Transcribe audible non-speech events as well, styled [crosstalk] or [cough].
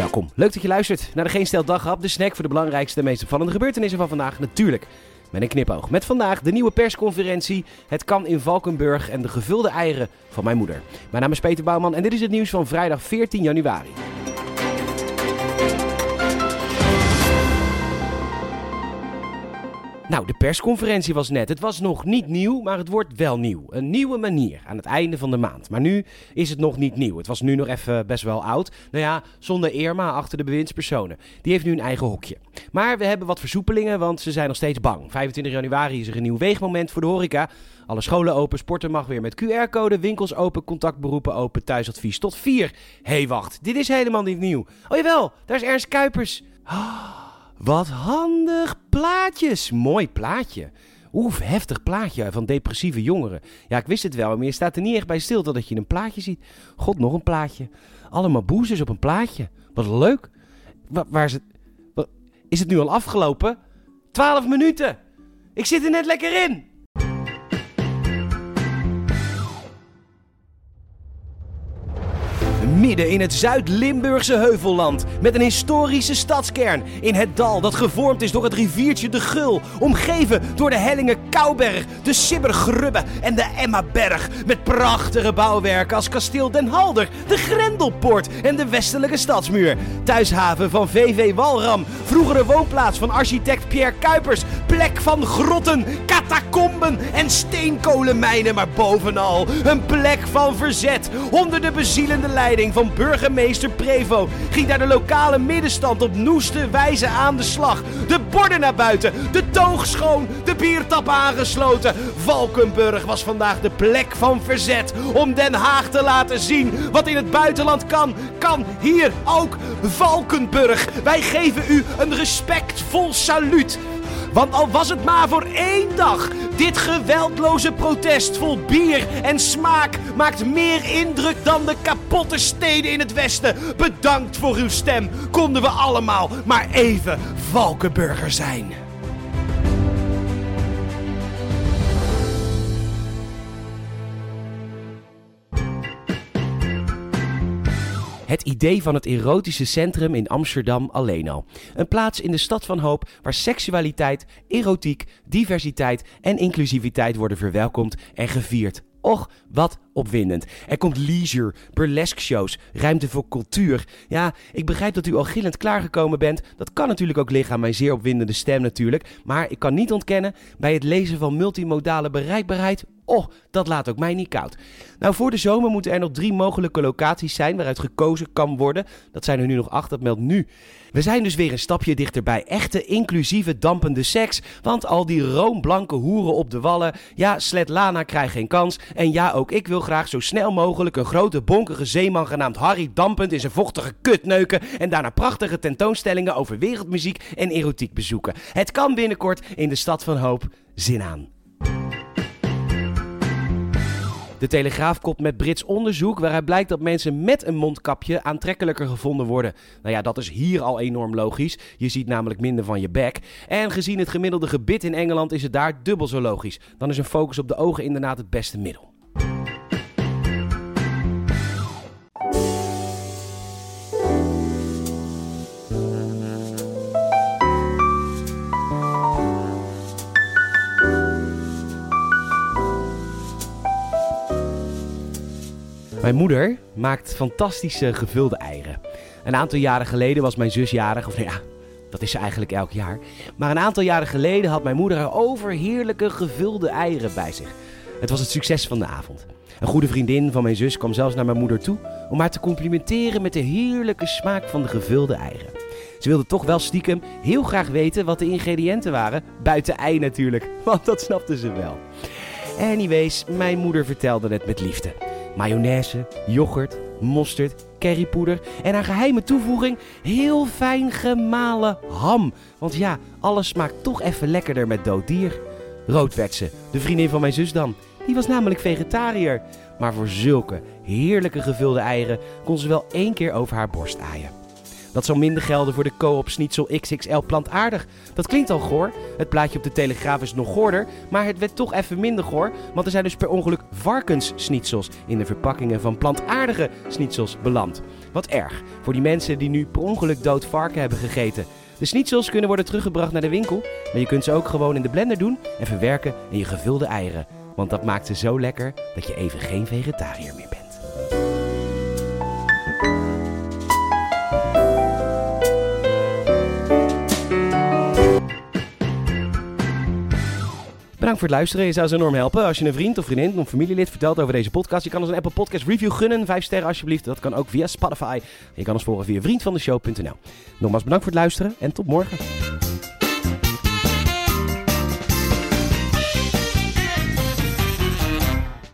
Welkom. Leuk dat je luistert naar de Geen Stel Daghap, de snack voor de belangrijkste en meest opvallende gebeurtenissen van vandaag. Natuurlijk met een knipoog. Met vandaag de nieuwe persconferentie, het kan in Valkenburg en de gevulde eieren van mijn moeder. Mijn naam is Peter Bouwman en dit is het nieuws van vrijdag 14 januari. Nou, de persconferentie was net. Het was nog niet nieuw, maar het wordt wel nieuw. Een nieuwe manier aan het einde van de maand. Maar nu is het nog niet nieuw. Het was nu nog even best wel oud. Nou ja, zonder Irma achter de bewindspersonen. Die heeft nu een eigen hokje. Maar we hebben wat versoepelingen, want ze zijn nog steeds bang. 25 januari is er een nieuw weegmoment voor de horeca. Alle scholen open, sporten mag weer met QR-code, winkels open, contactberoepen open, thuisadvies tot 4. Hé, hey, wacht, dit is helemaal niet nieuw. Oh jawel, daar is Ernst Kuipers. Oh. Wat handig plaatjes. Mooi plaatje. Oef, heftig plaatje van depressieve jongeren. Ja, ik wist het wel, maar je staat er niet echt bij stil totdat je een plaatje ziet. God, nog een plaatje. Allemaal boezers op een plaatje. Wat leuk. waar is het? is het nu al afgelopen? 12 minuten. Ik zit er net lekker in. Midden in het Zuid-Limburgse heuvelland. Met een historische stadskern in het dal dat gevormd is door het riviertje de Gul. Omgeven door de hellingen Kouberg, de Sibbergrubbe en de Emmaberg. Met prachtige bouwwerken als kasteel Den Halder, de Grendelpoort en de westelijke stadsmuur. Thuishaven van VV Walram, vroegere woonplaats van architect Pierre Kuipers. Plek van grotten, catacomben en steenkolenmijnen. Maar bovenal een plek van verzet onder de bezielende leiding van burgemeester Prevo ging daar de lokale middenstand op noeste wijze aan de slag. De borden naar buiten, de toog schoon, de biertap aangesloten. Valkenburg was vandaag de plek van verzet om Den Haag te laten zien wat in het buitenland kan. Kan hier ook Valkenburg. Wij geven u een respectvol saluut. Want al was het maar voor één dag, dit geweldloze protest vol bier en smaak maakt meer indruk dan de kapotte steden in het Westen. Bedankt voor uw stem. Konden we allemaal maar even Valkenburger zijn. Het idee van het erotische centrum in Amsterdam alleen al. Een plaats in de stad van hoop waar seksualiteit, erotiek, diversiteit en inclusiviteit worden verwelkomd en gevierd. Och, wat opwindend. Er komt leisure, burlesque shows, ruimte voor cultuur. Ja, ik begrijp dat u al gillend klaargekomen bent. Dat kan natuurlijk ook liggen aan mijn zeer opwindende stem natuurlijk. Maar ik kan niet ontkennen, bij het lezen van multimodale bereikbaarheid Oh, dat laat ook mij niet koud. Nou, voor de zomer moeten er nog drie mogelijke locaties zijn waaruit gekozen kan worden. Dat zijn er nu nog acht, dat meldt nu. We zijn dus weer een stapje dichter bij echte, inclusieve, dampende seks. Want al die roomblanke hoeren op de wallen. Ja, Svetlana krijgt geen kans. En ja, ook ik wil graag zo snel mogelijk een grote bonkige zeeman genaamd Harry dampend in zijn vochtige kut neuken. En daarna prachtige tentoonstellingen over wereldmuziek en erotiek bezoeken. Het kan binnenkort in de stad van hoop. Zin aan. De Telegraaf komt met Brits onderzoek waaruit blijkt dat mensen met een mondkapje aantrekkelijker gevonden worden. Nou ja, dat is hier al enorm logisch. Je ziet namelijk minder van je bek. En gezien het gemiddelde gebit in Engeland is het daar dubbel zo logisch. Dan is een focus op de ogen inderdaad het beste middel. Mijn moeder maakt fantastische gevulde eieren. Een aantal jaren geleden was mijn zus jarig, of nou ja, dat is ze eigenlijk elk jaar. Maar een aantal jaren geleden had mijn moeder haar overheerlijke gevulde eieren bij zich. Het was het succes van de avond. Een goede vriendin van mijn zus kwam zelfs naar mijn moeder toe om haar te complimenteren met de heerlijke smaak van de gevulde eieren. Ze wilde toch wel stiekem heel graag weten wat de ingrediënten waren, buiten ei natuurlijk, [laughs] want dat snapte ze wel. Anyways, mijn moeder vertelde het met liefde mayonaise, yoghurt, mosterd, currypoeder en haar geheime toevoeging heel fijn gemalen ham. Want ja, alles smaakt toch even lekkerder met dood dier. Rood de vriendin van mijn zus dan. Die was namelijk vegetariër. Maar voor zulke heerlijke gevulde eieren kon ze wel één keer over haar borst aaien. Dat zal minder gelden voor de Coop Schnitzel XXL plantaardig. Dat klinkt al goor. Het plaatje op de Telegraaf is nog goorder, maar het werd toch even minder goor. Want er zijn dus per ongeluk varkensschnitzels in de verpakkingen van plantaardige schnitzels beland. Wat erg voor die mensen die nu per ongeluk dood varken hebben gegeten. De schnitzels kunnen worden teruggebracht naar de winkel, maar je kunt ze ook gewoon in de blender doen en verwerken in je gevulde eieren. Want dat maakt ze zo lekker dat je even geen vegetariër meer bent. Bedankt voor het luisteren. Je zou ze enorm helpen als je een vriend of vriendin of familielid vertelt over deze podcast. Je kan ons een Apple Podcast review gunnen. Vijf sterren alsjeblieft. Dat kan ook via Spotify. Je kan ons volgen via vriendvandeshow.nl. Nogmaals bedankt voor het luisteren en tot morgen.